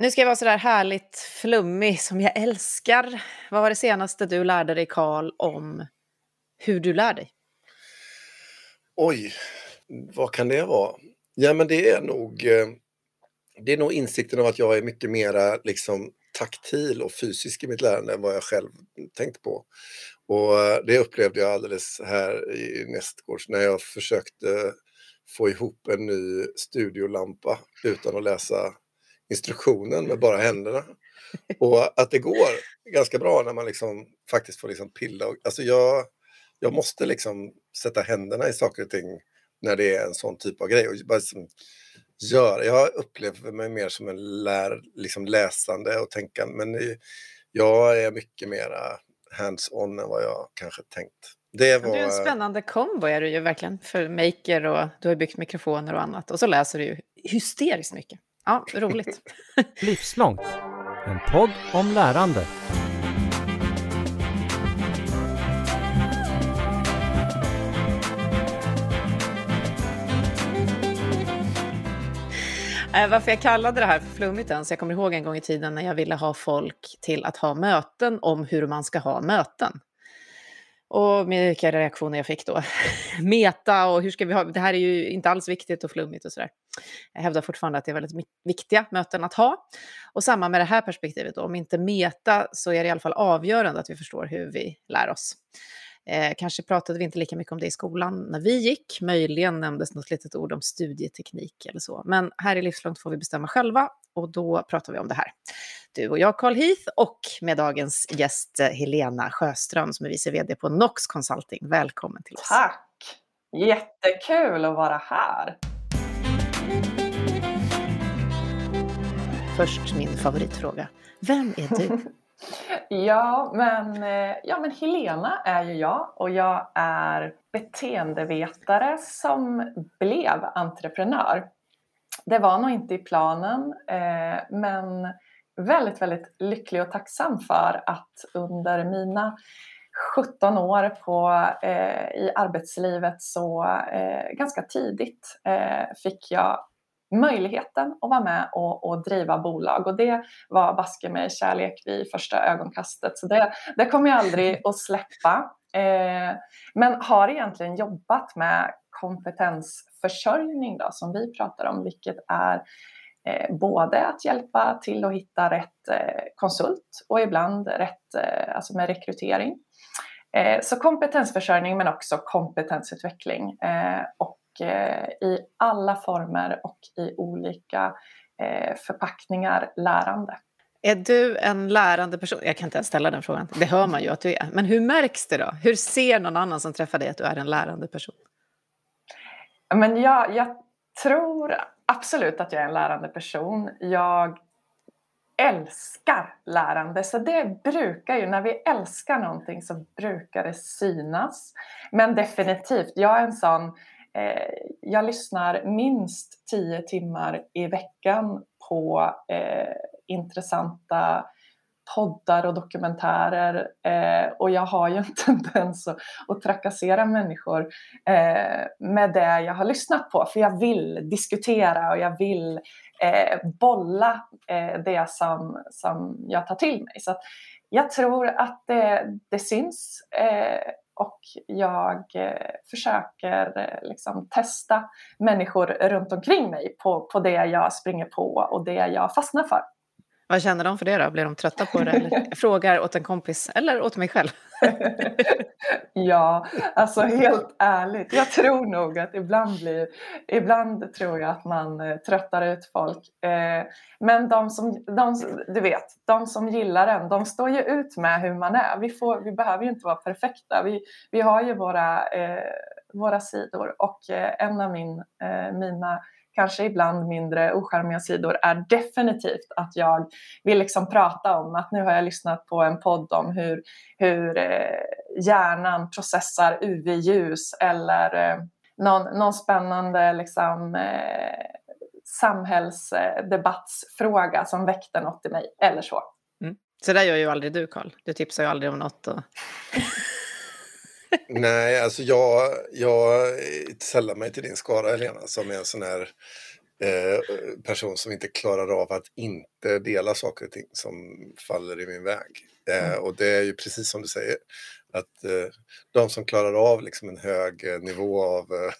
Nu ska jag vara sådär härligt flummig som jag älskar. Vad var det senaste du lärde dig, Karl, om hur du lär dig? Oj, vad kan det vara? Ja, men det är nog, eh, det är nog insikten av att jag är mycket mera liksom, taktil och fysisk i mitt lärande än vad jag själv tänkt på. Och eh, det upplevde jag alldeles här i nästgårds när jag försökte få ihop en ny studiolampa utan att läsa instruktionen med bara händerna. Och att det går ganska bra när man liksom faktiskt får liksom pilla. Alltså jag, jag måste liksom sätta händerna i saker och ting när det är en sån typ av grej. Och bara liksom gör. Jag upplever mig mer som en lär, liksom läsande och tänkande. Men jag är mycket mera hands-on än vad jag kanske tänkt. Det var... Du är en spännande kombo är du ju verkligen för maker och du har byggt mikrofoner och annat. Och så läser du ju hysteriskt mycket. Ja, roligt. Livslångt, en podd om lärande. Eh, varför jag kallade det här för flummigt ens, jag kommer ihåg en gång i tiden när jag ville ha folk till att ha möten om hur man ska ha möten. Och vilka reaktioner jag fick då. Meta och hur ska vi ha, det här är ju inte alls viktigt och flummigt och sådär. Jag hävdar fortfarande att det är väldigt viktiga möten att ha. Och samma med det här perspektivet då, om inte meta så är det i alla fall avgörande att vi förstår hur vi lär oss. Eh, kanske pratade vi inte lika mycket om det i skolan när vi gick. Möjligen nämndes något litet ord om studieteknik eller så. Men här i Livslångt får vi bestämma själva och då pratar vi om det här. Du och jag, Carl Heath, och med dagens gäst eh, Helena Sjöström som är vice vd på Nox Consulting. Välkommen till oss. Tack! Jättekul att vara här. Först min favoritfråga. Vem är du? Ja men, eh, ja, men Helena är ju jag och jag är beteendevetare som blev entreprenör. Det var nog inte i planen eh, men väldigt, väldigt lycklig och tacksam för att under mina 17 år på, eh, i arbetslivet så eh, ganska tidigt eh, fick jag möjligheten att vara med och, och driva bolag och det var baske med kärlek vid första ögonkastet så det, det kommer jag aldrig att släppa. Eh, men har egentligen jobbat med kompetensförsörjning då, som vi pratar om, vilket är eh, både att hjälpa till att hitta rätt eh, konsult och ibland rätt eh, alltså med rekrytering. Eh, så kompetensförsörjning men också kompetensutveckling. Eh, och i alla former och i olika eh, förpackningar lärande. Är du en lärande person? Jag kan inte ens ställa den frågan. Det hör man ju att du är. Men hur märks det då? Hur ser någon annan som träffar dig att du är en lärande person? Men jag, jag tror absolut att jag är en lärande person. Jag älskar lärande. Så det brukar ju, när vi älskar någonting så brukar det synas. Men definitivt, jag är en sån Eh, Eh, jag lyssnar minst tio timmar i veckan på eh, intressanta poddar och dokumentärer eh, och jag har ju en tendens att, att trakassera människor eh, med det jag har lyssnat på för jag vill diskutera och jag vill eh, bolla eh, det som, som jag tar till mig. Så jag tror att det, det syns eh, och jag eh, försöker eh, liksom testa människor runt omkring mig på, på det jag springer på och det jag fastnar för. Vad känner de för det då? Blir de trötta på det? Eller frågar åt en kompis eller åt mig själv? ja, alltså helt ärligt. Jag tror nog att ibland blir, ibland tror jag att man eh, tröttar ut folk. Eh, men de som, de, du vet, de som gillar en, de står ju ut med hur man är. Vi, får, vi behöver ju inte vara perfekta. Vi, vi har ju våra, eh, våra sidor och eh, en av min, eh, mina kanske ibland mindre ocharmiga sidor är definitivt att jag vill liksom prata om att nu har jag lyssnat på en podd om hur, hur eh, hjärnan processar UV-ljus eller eh, någon, någon spännande liksom, eh, samhällsdebattsfråga som väckte något i mig eller så. Mm. Så där gör ju aldrig du Karl. Du tipsar ju aldrig om något. Och... Nej, alltså jag, jag sällar mig till din skara Helena som är en sån här eh, person som inte klarar av att inte dela saker och ting som faller i min väg. Eh, Mm. och det är ju precis som du säger, att eh, de som klarar av liksom en hög eh, nivå av eh,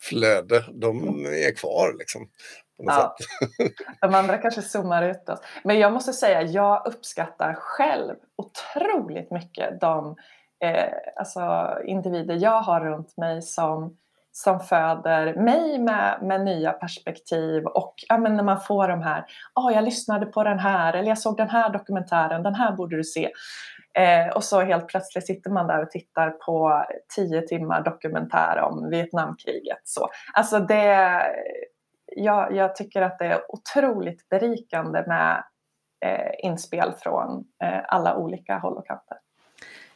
flöde, de är kvar liksom. Ja. De andra kanske zoomar ut oss. Men jag måste säga, jag uppskattar själv otroligt mycket de eh, alltså, individer jag har runt mig som, som föder mig med, med nya perspektiv och ja, men när man får de här, oh, jag lyssnade på den här eller jag såg den här dokumentären, den här borde du se. Eh, och så helt plötsligt sitter man där och tittar på tio timmar dokumentär om Vietnamkriget. Så. Alltså det, jag, jag tycker att det är otroligt berikande med eh, inspel från eh, alla olika håll och kanter.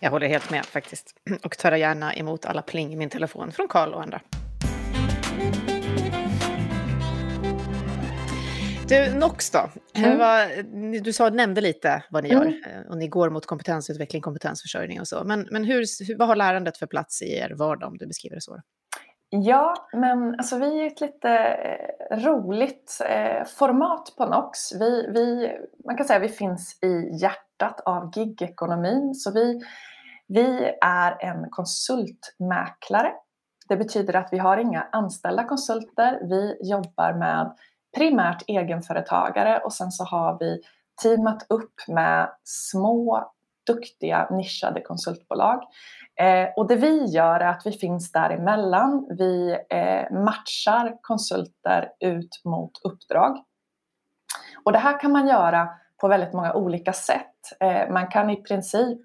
Jag håller helt med faktiskt. Och tar gärna emot alla pling i min telefon från Karl och andra. Du, Nox då? Mm. Vad, du sa, nämnde lite vad ni Mm. gör eh, och ni går mot kompetensutveckling, kompetensförsörjning och så. Men, men hur, hur, vad har lärandet för plats i er vardag om du beskriver det så? Ja, men alltså vi är ett lite eh, roligt eh, format på Nox. Vi, vi, man kan säga att vi finns i hjärtat av gigekonomin. Så vi, vi är en konsultmäklare. Det betyder att vi har inga anställda konsulter. Vi jobbar med primärt egenföretagare och sen så har vi teamat upp med små duktiga nischade konsultbolag. Eh, och det vi gör är att vi finns däremellan. Vi eh, matchar konsulter ut mot uppdrag. Och det här kan man göra på väldigt många olika sätt. Eh, man kan i princip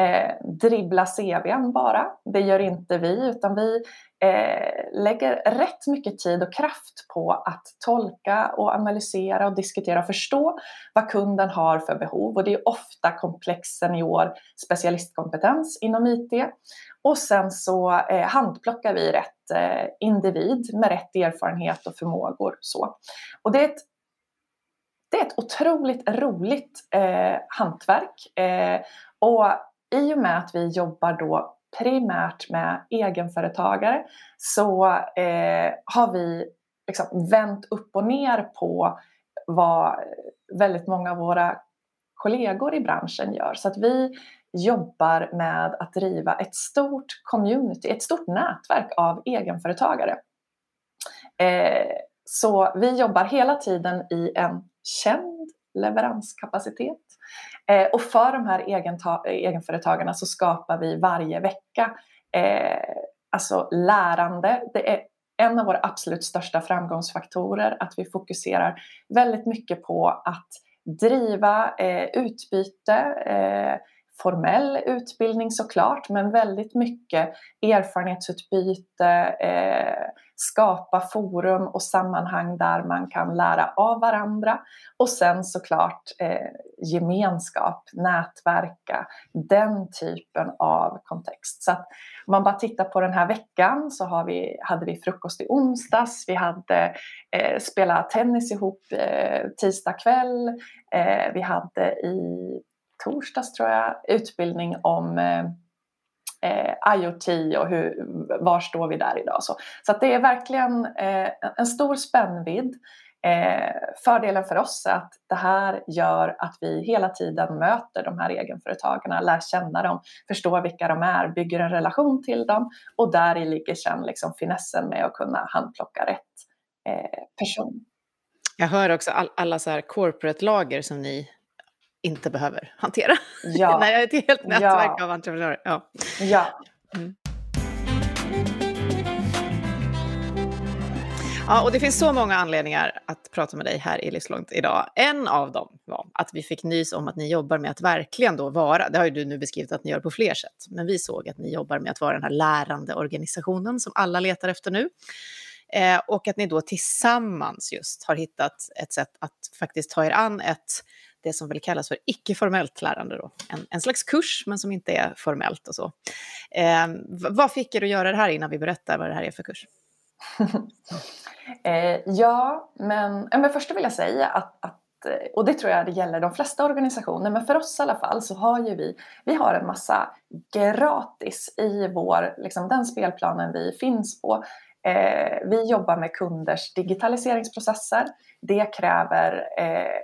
eh, dribbla CVn bara. Det gör inte vi, utan vi eh, lägger rätt mycket tid och kraft på att tolka och analysera och diskutera och förstå vad kunden har för behov. Och det är ofta komplex senior specialistkompetens inom IT. Och sen så eh, handplockar vi rätt eh, individ med rätt erfarenhet och förmågor. Så. Och det är ett det är ett otroligt roligt eh, hantverk. Eh, och i och med att vi jobbar då primärt med egenföretagare så eh, har vi liksom vänt upp och ner på vad väldigt många av våra kollegor i branschen gör. Så att vi jobbar med att driva ett stort community, ett stort nätverk av egenföretagare. Eh, så vi jobbar hela tiden i en känd leveranskapacitet. Eh, och för de här egenföretagarna så skapar vi varje vecka eh, alltså lärande. Det är en av våra absolut största framgångsfaktorer att vi fokuserar väldigt mycket på att driva eh, utbyte, eh, formell utbildning såklart, men väldigt mycket erfarenhetsutbyte, eh, skapa forum och sammanhang där man kan lära av varandra och sen såklart eh, gemenskap, nätverka, den typen av kontext. Så att om man bara tittar på den här veckan så har vi, hade vi frukost i onsdags, vi hade eh, spelat tennis ihop eh, tisdag kväll, eh, vi hade i torsdags tror jag utbildning om eh, eh, IoT och hur, var står vi där idag. Så, så att det är verkligen eh, en stor spännvidd. Eh, fördelen för oss är att det här gör att vi hela tiden möter de här egenföretagarna, lär känna dem, förstår vilka de är, bygger en relation till dem och där i ligger sen liksom finessen med att kunna handplocka rätt eh, person. Jag hör också all, alla så här corporate-lager som ni inte behöver hantera. Ja, Nej, jag är ett helt nätverk Ja. av entreprenörer. Ja. ja. Ja, och det finns så många anledningar att prata med dig här i Livslångt idag. En av dem var att vi fick nys om att ni jobbar med att verkligen då vara, det har ju du nu beskrivit att ni gör på fler sätt, men vi såg att ni jobbar med att vara den här lärande organisationen som alla letar efter nu. Eh, och att ni då tillsammans just har hittat ett sätt att faktiskt ta er an ett, det som väl kallas för icke-formellt lärande då. En, en slags kurs, men som inte är formellt och så. Eh, vad fick er att göra det här innan vi berättar vad det här är för kurs? Eh, ja, men, ja, men först vill jag säga att, att, eh, och det tror jag det gäller de flesta organisationer, men för oss i alla fall så har ju vi, vi har en massa gratis i vår, liksom den spelplanen vi finns på. Eh, vi jobbar med kunders digitaliseringsprocesser. Det kräver eh,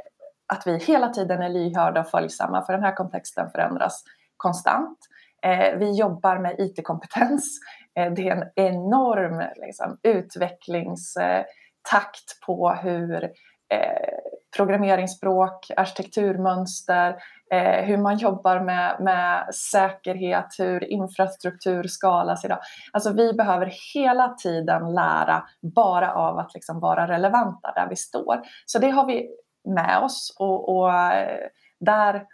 att vi hela tiden är lyhörda och följsamma för den här kontexten förändras konstant. Eh, vi jobbar med IT-kompetens. Eh, det är en enorm liksom, utvecklingstakt på hur eh, programmeringsspråk, arkitekturmönster, eh, hur man jobbar med, med säkerhet, hur infrastruktur skalas idag. Alltså vi behöver hela tiden lära bara av att liksom vara relevanta där vi står. Så det har vi med oss och, och eh, där,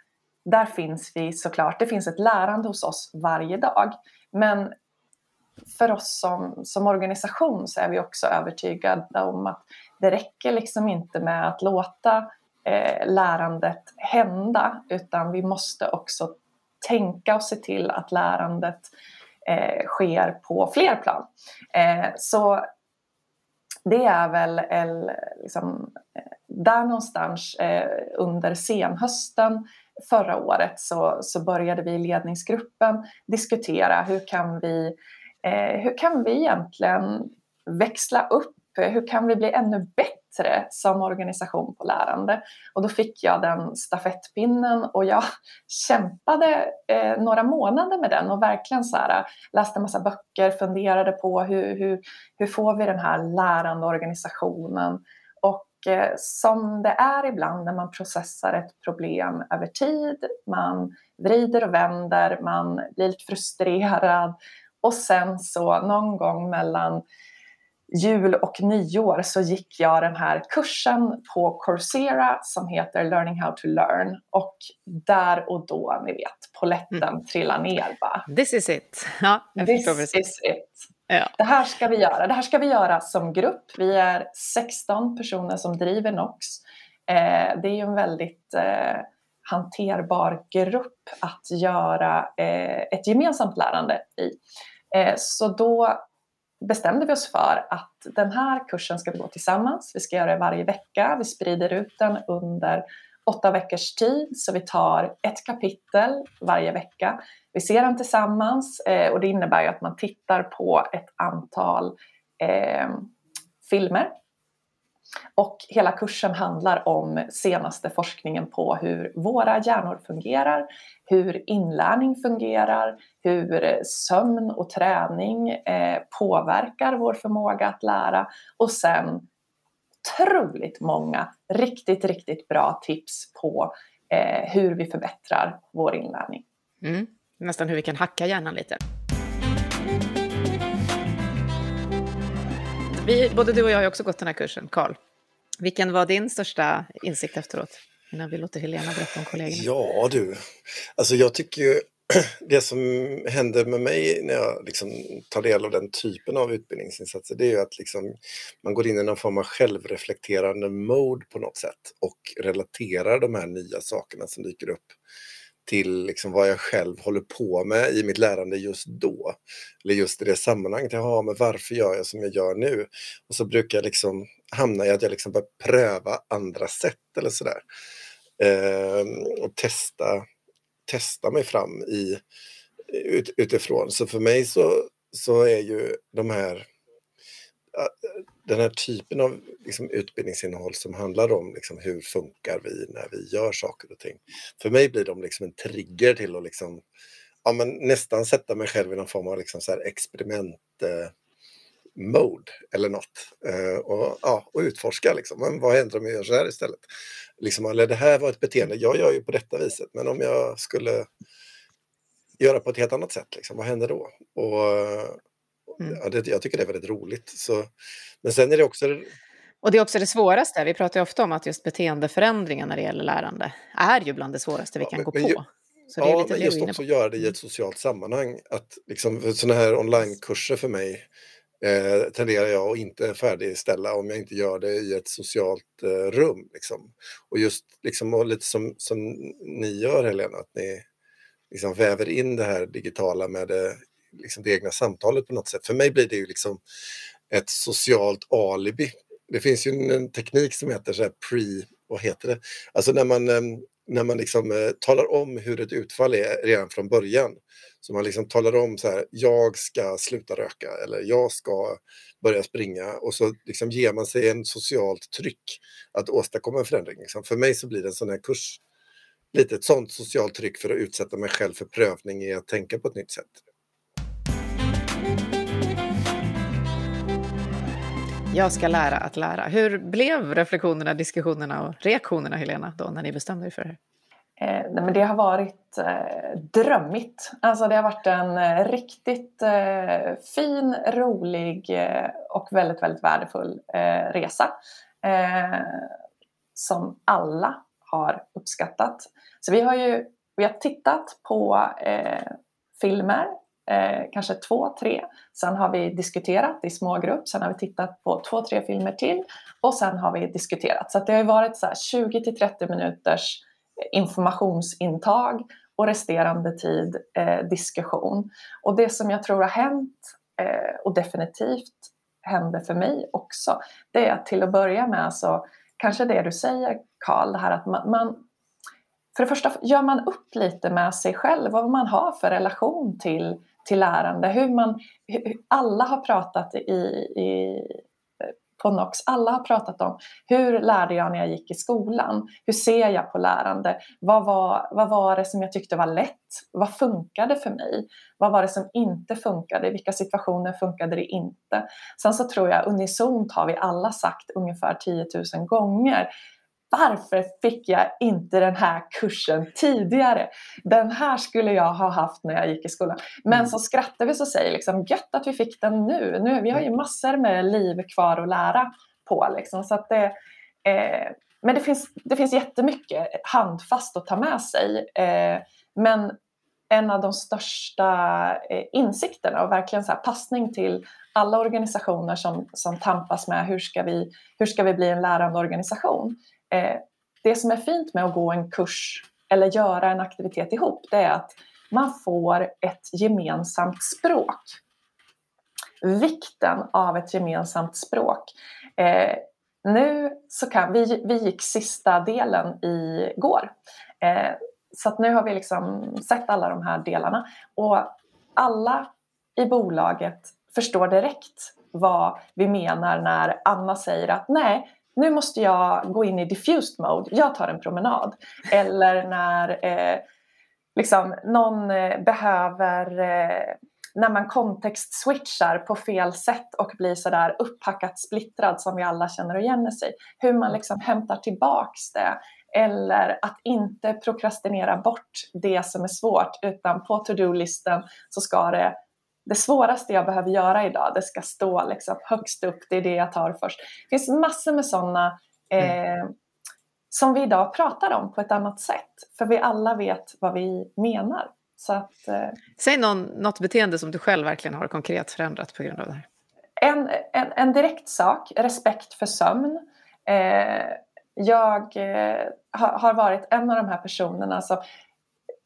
där finns vi såklart. Det finns ett lärande hos oss varje dag. Men för oss som, som organisation så är vi också övertygade om att det räcker liksom inte med att låta eh, lärandet hända utan vi måste också tänka och se till att lärandet eh, sker på fler plan. Eh, så det är väl, liksom, eh, där någonstans eh, under senhösten förra året så, så började vi i ledningsgruppen diskutera hur kan vi, eh, hur kan vi egentligen växla upp? Hur kan vi bli ännu bättre som organisation på lärande? Och då fick jag den stafettpinnen och jag kämpade eh, några månader med den och verkligen så här, läste massa böcker, funderade på hur, hur, hur får vi den här lärande organisationen? Och eh, som det är ibland när man processar ett problem över tid, man vrider och vänder, man blir lite frustrerad och sen så någon gång mellan jul och nyår så gick jag den här kursen på Coursera som heter Learning how to learn och där och då, ni vet, poletten mm. trillar ner bara. This is it. Ja, This is it. Ja. Det här ska vi göra. Det här ska vi göra som grupp. Vi är 16 personer som driver Nox. Eh, det är ju en väldigt eh, hanterbar grupp att göra eh, ett gemensamt lärande i. Eh, så då bestämde vi oss för att den här kursen ska vi gå tillsammans. Vi ska göra det varje vecka. Vi sprider ut den under åtta veckors tid, så vi tar ett kapitel varje vecka. Vi ser den tillsammans eh, och det innebär ju att man tittar på ett antal eh, filmer och hela kursen handlar om senaste forskningen på hur våra hjärnor fungerar, hur inlärning fungerar, hur eh, sömn och träning eh, påverkar vår förmåga att lära och sen otroligt många riktigt, riktigt bra tips på eh, hur vi förbättrar vår inlärning. Mm. Nästan hur vi kan hacka hjärnan lite. Vi, både du och jag har också gått den här kursen, Karl. Vilken var din största insikt efteråt? Innan vi låter Helena berätta om kollegorna. Ja du, alltså jag tycker ju det som händer med mig när jag liksom tar del av den typen av utbildningsinsatser det är ju att liksom man går in i någon form av självreflekterande mode på något sätt och relaterar de här nya sakerna som dyker upp till liksom vad jag själv håller på med i mitt lärande just då. Eller just i det sammanhanget. Jaha, men varför gör jag som jag gör nu? Och så brukar jag liksom hamna i att jag liksom börjar pröva andra sätt eller sådär. Ehm, och testa, testa mig fram i, ut, utifrån. Så för mig så, så är ju de här den här typen av liksom, utbildningsinnehåll som handlar om liksom, hur funkar vi när vi gör saker och ting. För mig blir de liksom en trigger till att liksom, ja, men nästan sätta mig själv i någon form av liksom, så här experiment eh, mode eller något. Eh, och, ja, och utforska liksom. Men vad händer om jag gör så här istället? Liksom, eller det här var ett beteende, jag gör ju på detta viset, men om jag skulle göra på ett helt annat sätt, liksom, vad händer då? Och, Mm. Ja, det, jag tycker det är väldigt roligt. Så, men sen är det också... Och det är också det svåraste. Vi pratar ju ofta om att just beteendeförändringar när det gäller lärande är ju bland det svåraste vi kan men, gå men, på. Så ja, men just också göra det i ett socialt sammanhang. Att liksom, sådana här onlinekurser för mig eh, tenderar jag att inte färdigställa om jag inte gör det i ett socialt eh, rum. Liksom. Och just liksom, och lite som, som ni gör Helena, att ni liksom väver in det här digitala med det liksom det egna samtalet på något sätt. För mig blir det ju liksom ett socialt alibi. Det finns ju en, teknik som heter så pre, vad heter det? Alltså när man, ehm, när man liksom eh, talar om hur ett utfall är redan från början Så man liksom talar om så här, jag ska sluta röka eller jag ska börja springa och så liksom ger man sig en socialt tryck att åstadkomma en förändring. Liksom. För mig så blir det en sån här kurs, lite ett sånt socialt tryck för att utsätta mig själv för prövning i att tänka på ett nytt sätt. Jag ska lära att lära. Hur blev reflektionerna, diskussionerna och reaktionerna, Helena, då när ni bestämde er för det? Eh, nej, men det har varit eh, drömmigt. Alltså det har varit en eh, riktigt eh, fin, rolig eh, och väldigt, väldigt värdefull eh, resa. Eh, som alla har uppskattat. Så vi har ju vi har tittat på eh, filmer, Eh, kanske två, tre. Sen har vi diskuterat i smågrupp. Sen har vi tittat på två, tre filmer till. Och sen har vi diskuterat. Så det har varit så 20 till 30 minuters informationsintag och resterande tid eh, diskussion. Och det som jag tror har hänt eh, och definitivt hände för mig också, det är att till att börja med så kanske det du säger Karl, det här att man, man för det första gör man upp lite med sig själv vad man har för relation till, till lärande. Hur man, hur, alla har pratat i, i på NOX. Alla har pratat om hur lärde jag när jag gick i skolan? Hur ser jag på lärande? Vad var, vad var det som jag tyckte var lätt? Vad funkade för mig? Vad var det som inte funkade? I vilka situationer funkade det inte? Sen så tror jag unisont har vi alla sagt ungefär 10 000 gånger varför fick jag inte den här kursen tidigare? Den här skulle jag ha haft när jag gick i skolan. Men mm. så skrattar vi och säger liksom, gött att vi fick den nu. nu. Vi har ju massor med liv kvar att lära på. Liksom. Så att det, eh, men det finns, det finns jättemycket handfast att ta med sig. Eh, men en av de största eh, insikterna och verkligen så passning till alla organisationer som, som tampas med hur ska, vi, hur ska vi bli en lärande organisation Eh, det som är fint med att gå en kurs eller göra en aktivitet ihop, det är att man får ett gemensamt språk. Vikten av ett gemensamt språk. Eh, nu så kan vi, vi gick sista delen igår. Eh, så att nu har vi liksom sett alla de här delarna och alla i bolaget förstår direkt vad vi menar när Anna säger att nej, nu måste jag gå in i diffused mode, jag tar en promenad. Eller när eh, liksom, någon eh, behöver, eh, när man kontextswitchar på fel sätt och blir sådär upphackat splittrad som vi alla känner igen sig. Hur man liksom hämtar tillbaks det. Eller att inte prokrastinera bort det som är svårt utan på to-do-listen så ska det det svåraste jag behöver göra idag, det ska stå liksom högst upp, det är det jag tar först. Det finns massor med sådana mm. eh, som vi idag pratar om på ett annat sätt, för vi alla vet vad vi menar. Så att, eh, Säg någon, något beteende som du själv verkligen har konkret förändrat på grund av det här. En, en, en direkt sak, respekt för sömn. Eh, jag eh, har varit en av de här personerna som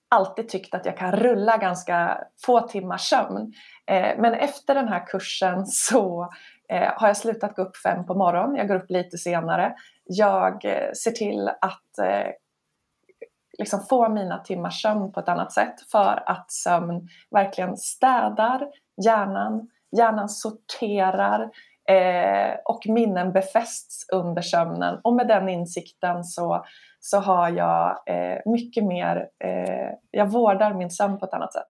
alltid tyckt att jag kan rulla ganska få timmars sömn. Eh, men efter den här kursen så eh, har jag slutat gå upp fem på morgonen. Jag går upp lite senare. Jag eh, ser till att liksom få mina timmars sömn på ett annat sätt för att sömn verkligen städar hjärnan. Hjärnan sorterar och minnen befästs under sömnen. Och med den insikten så så har jag eh, mycket mer, eh, jag vårdar min sömn på ett annat sätt.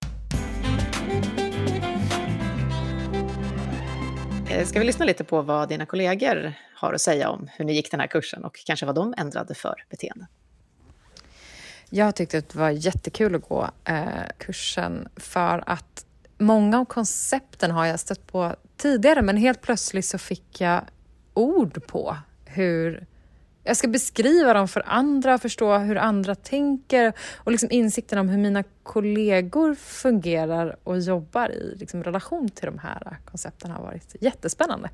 Eh, ska vi lyssna lite på vad dina kollegor har att säga om hur ni gick den här kursen och kanske vad de ändrade för beteende? Jag tyckte att det var jättekul att gå eh, kursen för att många av koncepten har jag stött på tidigare men helt plötsligt så fick jag ord på hur jag ska beskriva dem för andra, förstå hur andra tänker och liksom insikten om hur mina kollegor fungerar och jobbar i liksom relation till de här koncepten har varit jättespännande.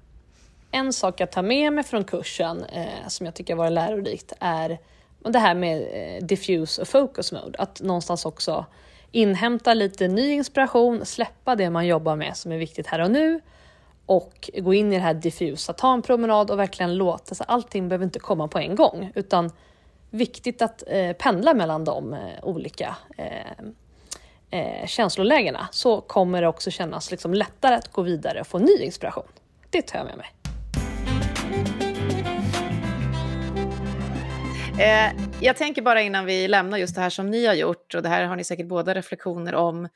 En sak jag tar med mig från kursen eh, som jag tycker har varit lärorikt är det här med eh, diffuse och focus mode. Att någonstans också inhämta lite ny inspiration, släppa det man jobbar med som är viktigt här och nu och gå in i det här diffusa, ta en promenad och verkligen låta, sig. allting behöver inte komma på en gång utan viktigt att eh, pendla mellan de eh, olika eh, eh, känslolägena så kommer det också kännas liksom lättare att gå vidare och få ny inspiration. Det tar jag med mig. Eh, jag tänker bara innan vi lämnar just det här som ni har gjort, och det här har ni säkert båda reflektioner om.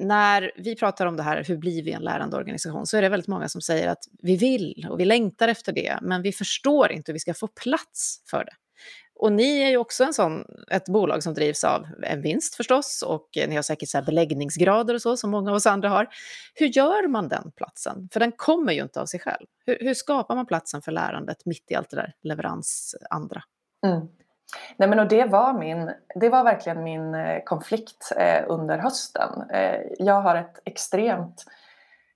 När vi pratar om det här, hur blir vi en lärande organisation, så är det väldigt många som säger att vi vill och vi längtar efter det, men vi förstår inte hur vi ska få plats för det. Och ni är ju också en sån, ett bolag som drivs av en vinst förstås och ni har säkert så beläggningsgrader och så som många av oss andra har. Hur gör man den platsen? För den kommer ju inte av sig själv. Hur, hur skapar man platsen för lärandet mitt i allt det där leveransandra? Mm. Nej, men och det, var min, det var verkligen min eh, konflikt eh, under hösten. Eh, jag har ett extremt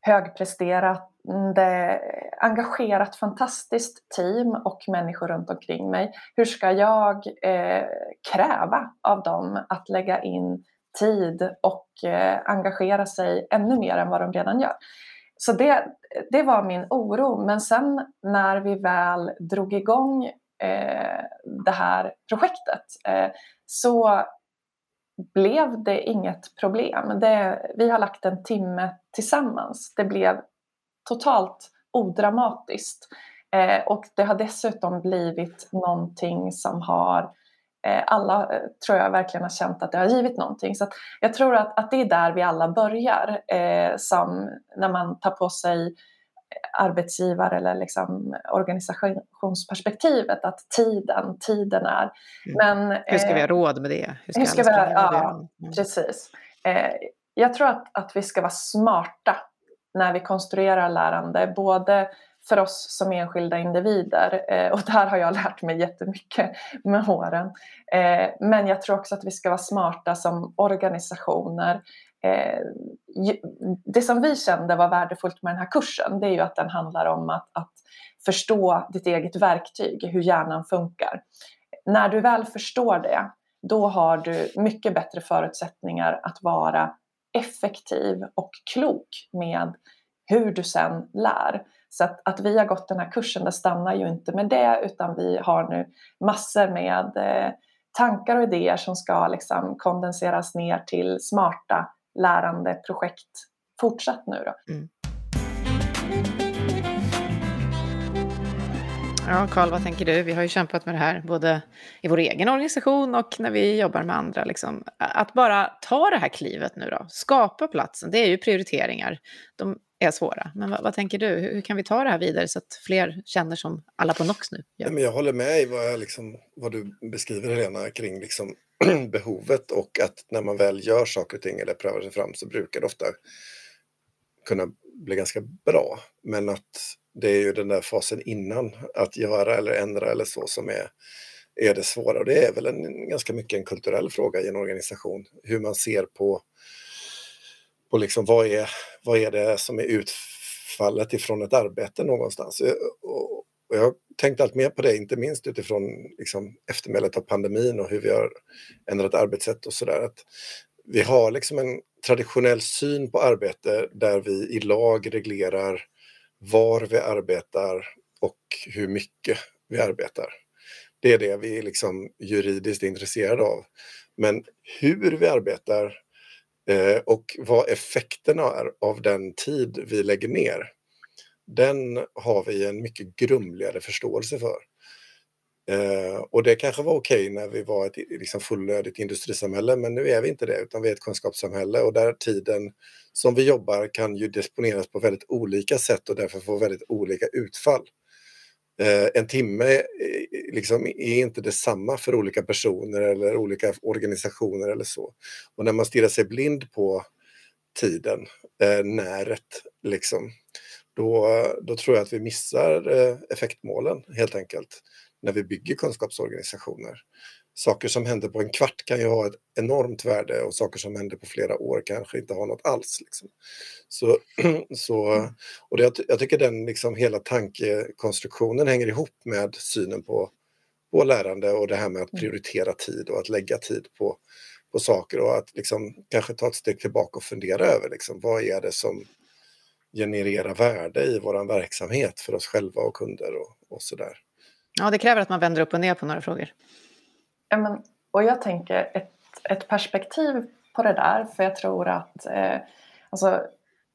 högpresterande, engagerat, fantastiskt team och människor runt omkring mig. Hur ska jag eh, kräva av dem att lägga in tid och eh, engagera sig ännu mer än vad de redan gör? Så det, det var min oro. Men sen när vi väl drog igång Eh, det här projektet eh, så blev det inget problem. Det, vi har lagt en timme tillsammans. Det blev totalt odramatiskt. Eh, och det har dessutom blivit någonting som har eh, alla eh, tror jag verkligen har känt att det har givit någonting. Så jag tror att, att det är där vi alla börjar. Eh, som när man tar på sig arbetsgivare eller liksom organisationsperspektivet att tiden, tiden är. Mm. Men, hur ska vi ha eh, råd med det? Hur ska, hur ska vi, ja, mm. precis. Eh, jag tror att, att vi ska vara smarta när vi konstruerar lärande, både för oss som enskilda individer eh, och där har jag lärt mig jättemycket med åren. Men jag tror också att vi ska vara smarta som organisationer Eh, det som vi kände var värdefullt med den här kursen det är ju att den handlar om att, att förstå ditt eget verktyg, hur hjärnan funkar. När du väl förstår det, då har du mycket bättre förutsättningar att vara effektiv och klok med hur du sen lär. Så att, att vi har gått den här kursen, det stannar ju inte med det utan vi har nu massor med eh, tankar och idéer som ska liksom kondenseras ner till smarta lärandeprojekt fortsatt nu då. Mm. Ja, Karl, vad tänker du? Vi har ju kämpat med det här både i vår egen organisation och när vi jobbar med andra. Liksom. Att bara ta det här klivet nu då, skapa platsen, det är ju prioriteringar. De är svåra. Men vad, vad tänker du? Hur, hur, kan vi ta det här vidare så att fler känner som alla på NOX nu gör? men jag håller med i vad, jag liksom, vad du beskriver Helena kring liksom behovet och att när man väl gör saker och ting eller prövar sig fram så brukar det ofta kunna blev ganska bra. Men att det är ju den där fasen innan, att göra eller ändra eller så, som är, är det svåra. Och det är väl en, ganska mycket en kulturell fråga i en organisation, hur man ser på, på liksom vad, är, vad är det som är utfallet ifrån ett arbete någonstans. Och, och jag har tänkt allt mer på det, inte minst utifrån liksom, eftermälet av pandemin och hur vi har ändrat arbetssätt och sådär. Vi har liksom en traditionell syn på arbete där vi i lag reglerar var vi arbetar och hur mycket vi arbetar. Det är det vi är liksom juridiskt intresserade av. Men hur vi arbetar eh, och vad effekterna är av den tid vi lägger ner, den har vi en mycket grumligare förståelse för. Eh, och det kanske var okej okay när vi var ett liksom, fullödigt industrisamhälle, men nu är vi inte det, utan vi är ett kunskapssamhälle och där tiden som vi jobbar kan ju disponeras på väldigt olika sätt och därför få väldigt olika utfall. Eh, en timme eh, liksom, är inte detsamma för olika personer eller olika organisationer eller så. Och när man stirrar sig blind på tiden, eh, näret, liksom, då, då tror jag att vi missar eh, effektmålen helt enkelt när vi bygger kunskapsorganisationer. Saker som händer på en kvart kan ju ha ett enormt värde och saker som händer på flera år kanske inte har något alls. Liksom. Så, så, och det, jag tycker den liksom hela tankekonstruktionen hänger ihop med synen på, på lärande och det här med att mm. prioritera tid och att lägga tid på, på saker och att liksom kanske ta ett steg tillbaka och fundera över liksom, vad är det som generera värde i vår verksamhet för oss själva och kunder och, och sådär. Ja, det kräver att man vänder upp och ner på några frågor. Ja, men, och jag tänker ett, ett perspektiv på det där för jag tror att eh, alltså,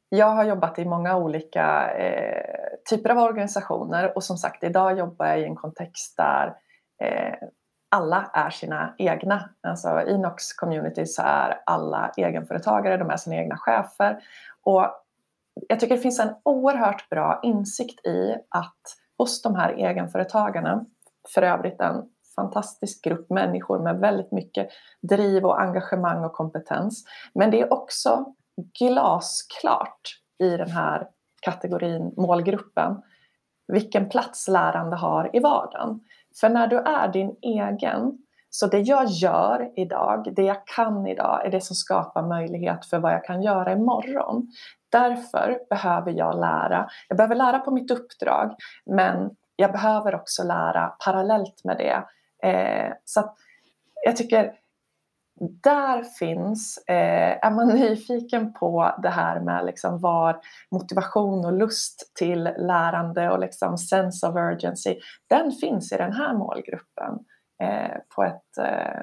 jag har jobbat i många olika eh, typer av organisationer och som sagt idag jobbar jag i en kontext där eh, alla är sina egna. Alltså i Nox community så är alla egenföretagare, de är sina egna chefer. Och jag tycker det finns en oerhört bra insikt i att hos de här egenföretagarna, för övrigt en fantastisk grupp människor med väldigt mycket driv och engagemang och kompetens. Men det är också glasklart i den här kategorin, målgruppen, vilken plats lärande har i vardagen. För när du är din egen, så det jag gör idag, det jag kan idag, är det som skapar möjlighet för vad jag kan göra imorgon. Därför behöver jag lära. Jag behöver lära på mitt uppdrag, men jag behöver också lära parallellt med det. Eh, så jag tycker där finns, eh, är man nyfiken på det här med liksom var motivation och lust till lärande och liksom sense of urgency, den finns i den här målgruppen Eh, på, ett, eh,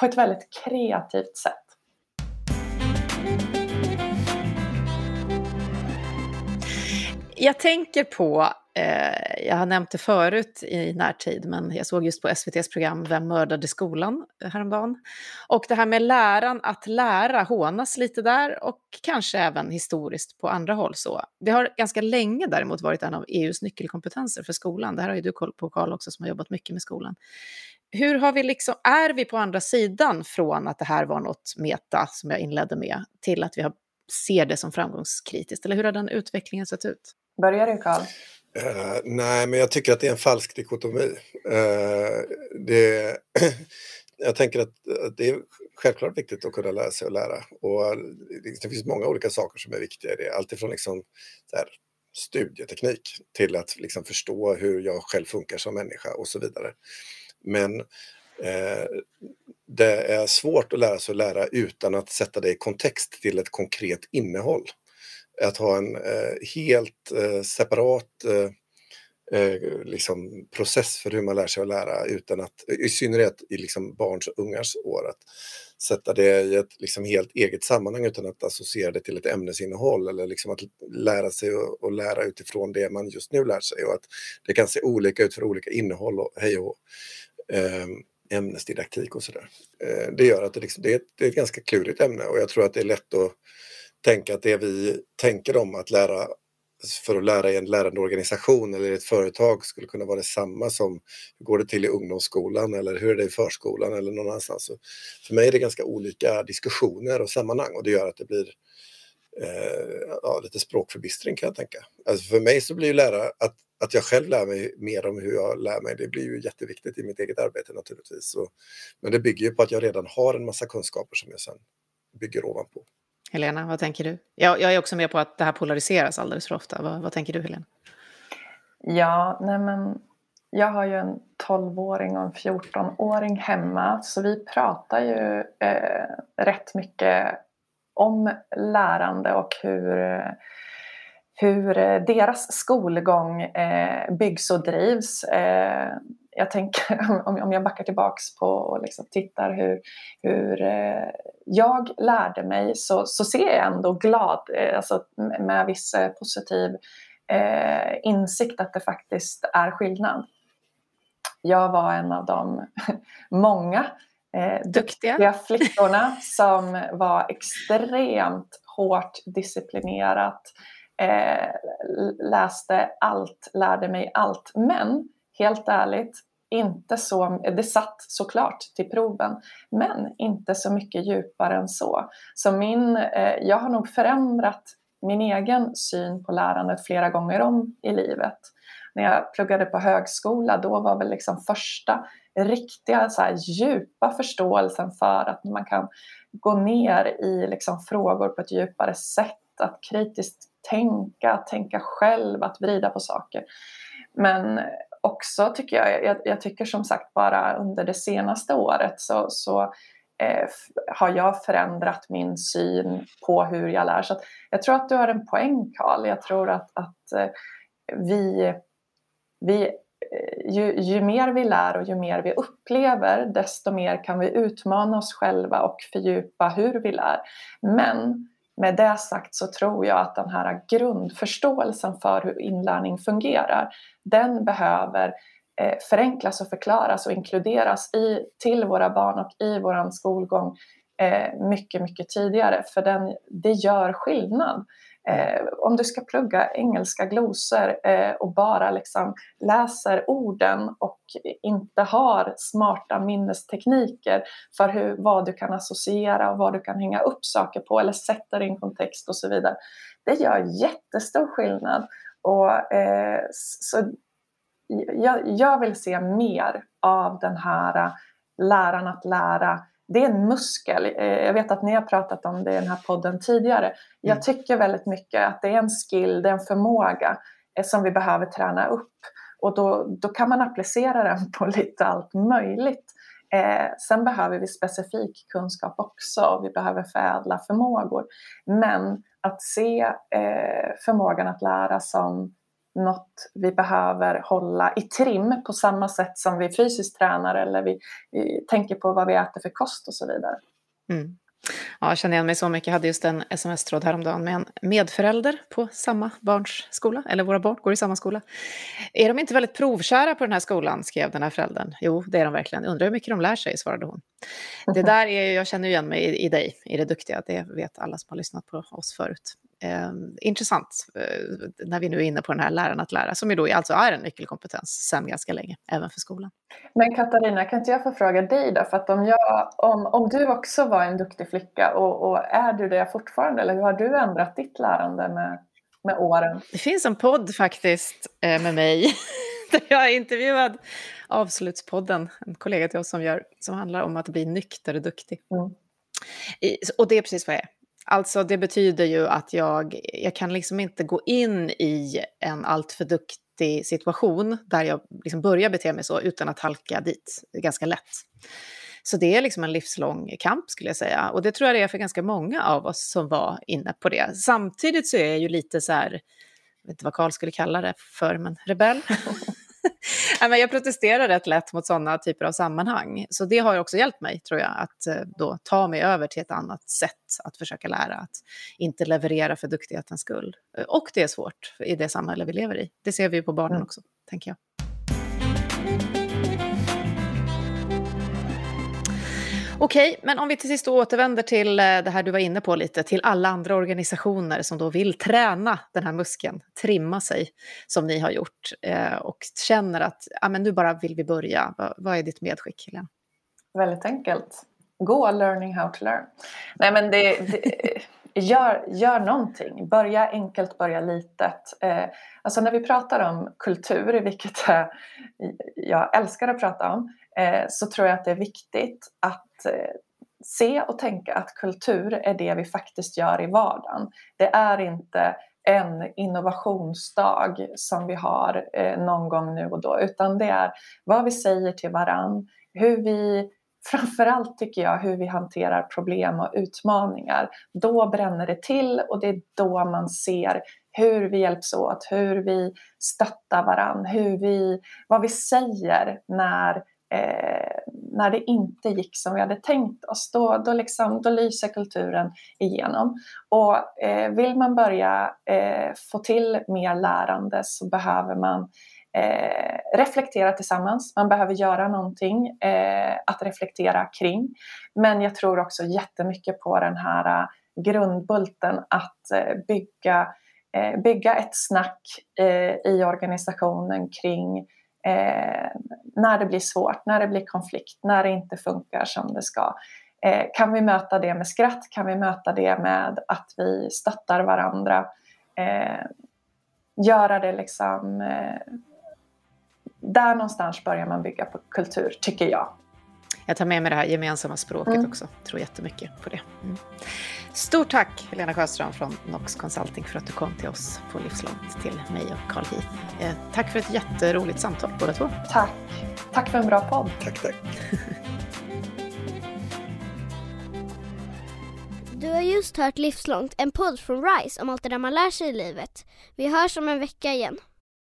på ett väldigt kreativt sätt. Jag tänker på Eh, jag har nämnt det förut i närtid, men jag såg just på SVTs program Vem mördade skolan eh, häromdagen. Och det här med läran att lära hånas lite där och kanske även historiskt på andra håll. Så. Det har ganska länge däremot varit en av EUs nyckelkompetenser för skolan. Det här har ju du koll på Karl också som har jobbat mycket med skolan. Hur har vi liksom, är vi på andra sidan från att det här var något meta som jag inledde med till att vi har, ser det som framgångskritiskt? Eller hur har den utvecklingen sett ut? Börjar du Karl? Uh, nej, men jag tycker att det är en falsk dikotomi. Uh, det, jag tänker att, att, det är självklart viktigt att kunna lära sig och lära. Och eh, det finns många olika saker som är viktiga i det. Alltifrån liksom, studieteknik till att liksom förstå hur jag själv funkar som människa och så vidare. Men eh, det är svårt att lära sig att lära utan att sätta det i kontext till ett konkret innehåll att ha en eh, helt eh, separat eh, eh, liksom process för hur man lär sig att lära utan att, i synnerhet i liksom barns och ungars år, att sätta det i ett liksom helt eget sammanhang utan att associera det till ett ämnesinnehåll eller liksom att lära sig och, och lära utifrån det man just nu lär sig och att det kan se olika ut för olika innehåll och hej och ehm, ämnesdidaktik och sådär. Eh, det gör att det, liksom, det, är ett, det är ett ganska klurigt ämne och jag tror att det är lätt att tänka att det vi tänker om att lära för att lära i en lärande organisation eller i ett företag skulle kunna vara detsamma som hur går det till i ungdomsskolan eller hur är det i förskolan eller någon annanstans. Så för mig är det ganska olika diskussioner och sammanhang och det gör att det blir eh, ja, lite språkförbistring kan jag tänka. Alltså för mig så blir ju lära att, att jag själv lär mig mer om hur jag lär mig, det blir ju jätteviktigt i mitt eget arbete naturligtvis. Så, men det bygger ju på att jag redan har en massa kunskaper som jag sen bygger ovanpå. Helena, vad tänker du? Jag, jag är också med på att det här polariseras alldeles för ofta. Vad, vad tänker du, Helena? Ja, nej men jag har ju en 12-åring och en 14-åring hemma så vi pratar ju eh, rätt mycket om lärande och hur, eh, hur deras skolgång eh, byggs och drivs. Eh, jag tänker, om jag backar tillbaks på och liksom tittar hur, hur eh, jag lärde mig så, så ser jag ändå glad, eh, alltså med viss eh, positiv eh, insikt att det faktiskt är skillnad. Jag var en av de många eh, duktiga. duktiga flickorna som var extremt hårt disciplinerat, eh, läste allt, lärde mig allt. Men helt ärligt, inte så, det satt såklart till proven, men inte så mycket djupare än så. Så min, eh, jag har nog förändrat min egen syn på lärandet flera gånger om i livet. När jag pluggade på högskola, då var väl liksom första riktiga så här, djupa förståelsen för att man kan gå ner i liksom, frågor på ett djupare sätt, att kritiskt tänka, tänka själv, att vrida på saker. Men också tycker jag, jag, jag, tycker som sagt bara under det senaste året så, så eh, har jag förändrat min syn på hur jag lär. Så jag tror att du har en poäng Karl. Jag tror att, att eh, vi, vi eh, ju, ju mer vi lär och ju mer vi upplever, desto mer kan vi utmana oss själva och fördjupa hur vi lär. Men med det sagt så tror jag att den här grundförståelsen för hur inlärning fungerar, den behöver eh, förenklas och förklaras och inkluderas i, till våra barn och i vår skolgång eh, mycket, mycket tidigare. För den, det gör skillnad. Eh, om du ska plugga engelska glosor eh, och bara liksom läser orden och inte har smarta minnestekniker för hur, vad du kan associera och vad du kan hänga upp saker på eller sätta det i en kontext och så vidare. Det gör jättestor skillnad. Och, eh, så jag, jag vill se mer av den här eh, läran att lära det är en muskel. Eh, jag vet att ni har pratat om det i den här podden tidigare. Jag mm. tycker väldigt mycket att det är en skill, det är en förmåga eh, som vi behöver träna upp. Och då, då kan man applicera den på lite allt möjligt. Eh, sen behöver vi specifik kunskap också. Vi behöver förädla förmågor. Men att se eh, förmågan att lära som något vi behöver hålla i trim på samma sätt som vi fysiskt tränar eller vi, vi tänker på vad vi äter för kost och så vidare. Mm. Ja, jag känner igen mig så mycket. Jag hade just en sms-tråd häromdagen med en medförälder på samma barns skola, eller våra barn går i samma skola. Är de inte väldigt provkära på den här skolan, skrev den här föräldern. Jo, det är de verkligen. Undrar hur mycket de lär sig, svarade hon. Det där är, jag känner igen mig i, i dig, i det duktiga. Det vet alla som har lyssnat på oss förut eh, intressant eh, när vi nu är inne på den här läran att lära, som ju då alltså är en nyckelkompetens sedan ganska länge, även för skolan. Men Katarina, kan inte jag få fråga dig då? För att om, jag, om, om du också var en duktig flicka och, och är du det fortfarande, eller hur har du ändrat ditt lärande med, med åren? Det finns en podd faktiskt eh, med mig där jag är intervjuad. Avslutspodden, en kollega till oss som gör, som handlar om att bli nykter och duktig. Mm. I, och det är precis vad jag är. Alltså det betyder ju att jag, jag kan liksom inte gå in i en alltför duktig situation där jag liksom börjar bete mig så utan att halka dit ganska lätt. Så det är liksom en livslång kamp skulle jag säga. Och det tror jag det är för ganska många av oss som var inne på det. Samtidigt så är jag ju lite så här, jag vet inte vad Karl skulle kalla det för, men rebell. jag protesterar rätt lätt mot sådana typer av sammanhang. Så det har också hjälpt mig, tror jag, att eh, då ta mig över till ett annat sätt att försöka lära, att inte leverera för duktighetens skull. Eh, och det är svårt i det samhälle vi lever i. Det ser vi ju på barnen mm. också, tänker jag. Okej, men om vi till sist återvänder till eh, det här du var inne på lite, till alla andra organisationer som då vill träna den här muskeln, trimma sig som ni har gjort eh, och känner att ja, men nu bara vill vi börja. Vad är ditt medskick, Helena? Väldigt enkelt. Gå learning how to learn. Nej, men det, det gör, gör någonting. Börja enkelt, börja litet. Eh, alltså när vi pratar om kultur, vilket eh, jag älskar att prata om, Eh, så tror jag att det är viktigt att eh, se och tänka att kultur är det vi faktiskt gör i vardagen. Det är inte en innovationsdag som vi har eh, någon gång nu och då utan det är vad vi säger till varann, hur vi framförallt tycker jag hur vi hanterar problem och utmaningar. Då bränner det till och det är då man ser hur vi hjälps åt, hur vi stöttar varann, hur vi, vad vi säger när eh, när det inte gick som vi hade tänkt oss, då, då, liksom, då lyser kulturen igenom. Och eh, vill man börja eh, få till mer lärande så behöver man eh, reflektera tillsammans. Man behöver göra någonting eh, att reflektera kring. Men jag tror också jättemycket på den här eh, grundbulten att eh, bygga, eh, bygga ett snack eh, i organisationen kring eh, när det blir svårt, när det blir konflikt, när det inte funkar som det ska. Eh, kan vi möta det med skratt? Kan vi möta det med att vi stöttar varandra? Eh, göra det liksom... Eh, där någonstans börjar man bygga på kultur, tycker jag. Jag tar med mig det här gemensamma språket mm. också. Tror jättemycket på det. Mm. Stort tack Helena Sjöström från Nox Consulting för att du kom till oss på Livslångt, till mig och Carl Heath. Eh, tack för ett jätteroligt samtal båda två. Tack. Tack för en bra podd. Tack, tack. Du har just hört Livslångt, en podd från RISE om allt det där man lär sig i livet. Vi hörs om en vecka igen.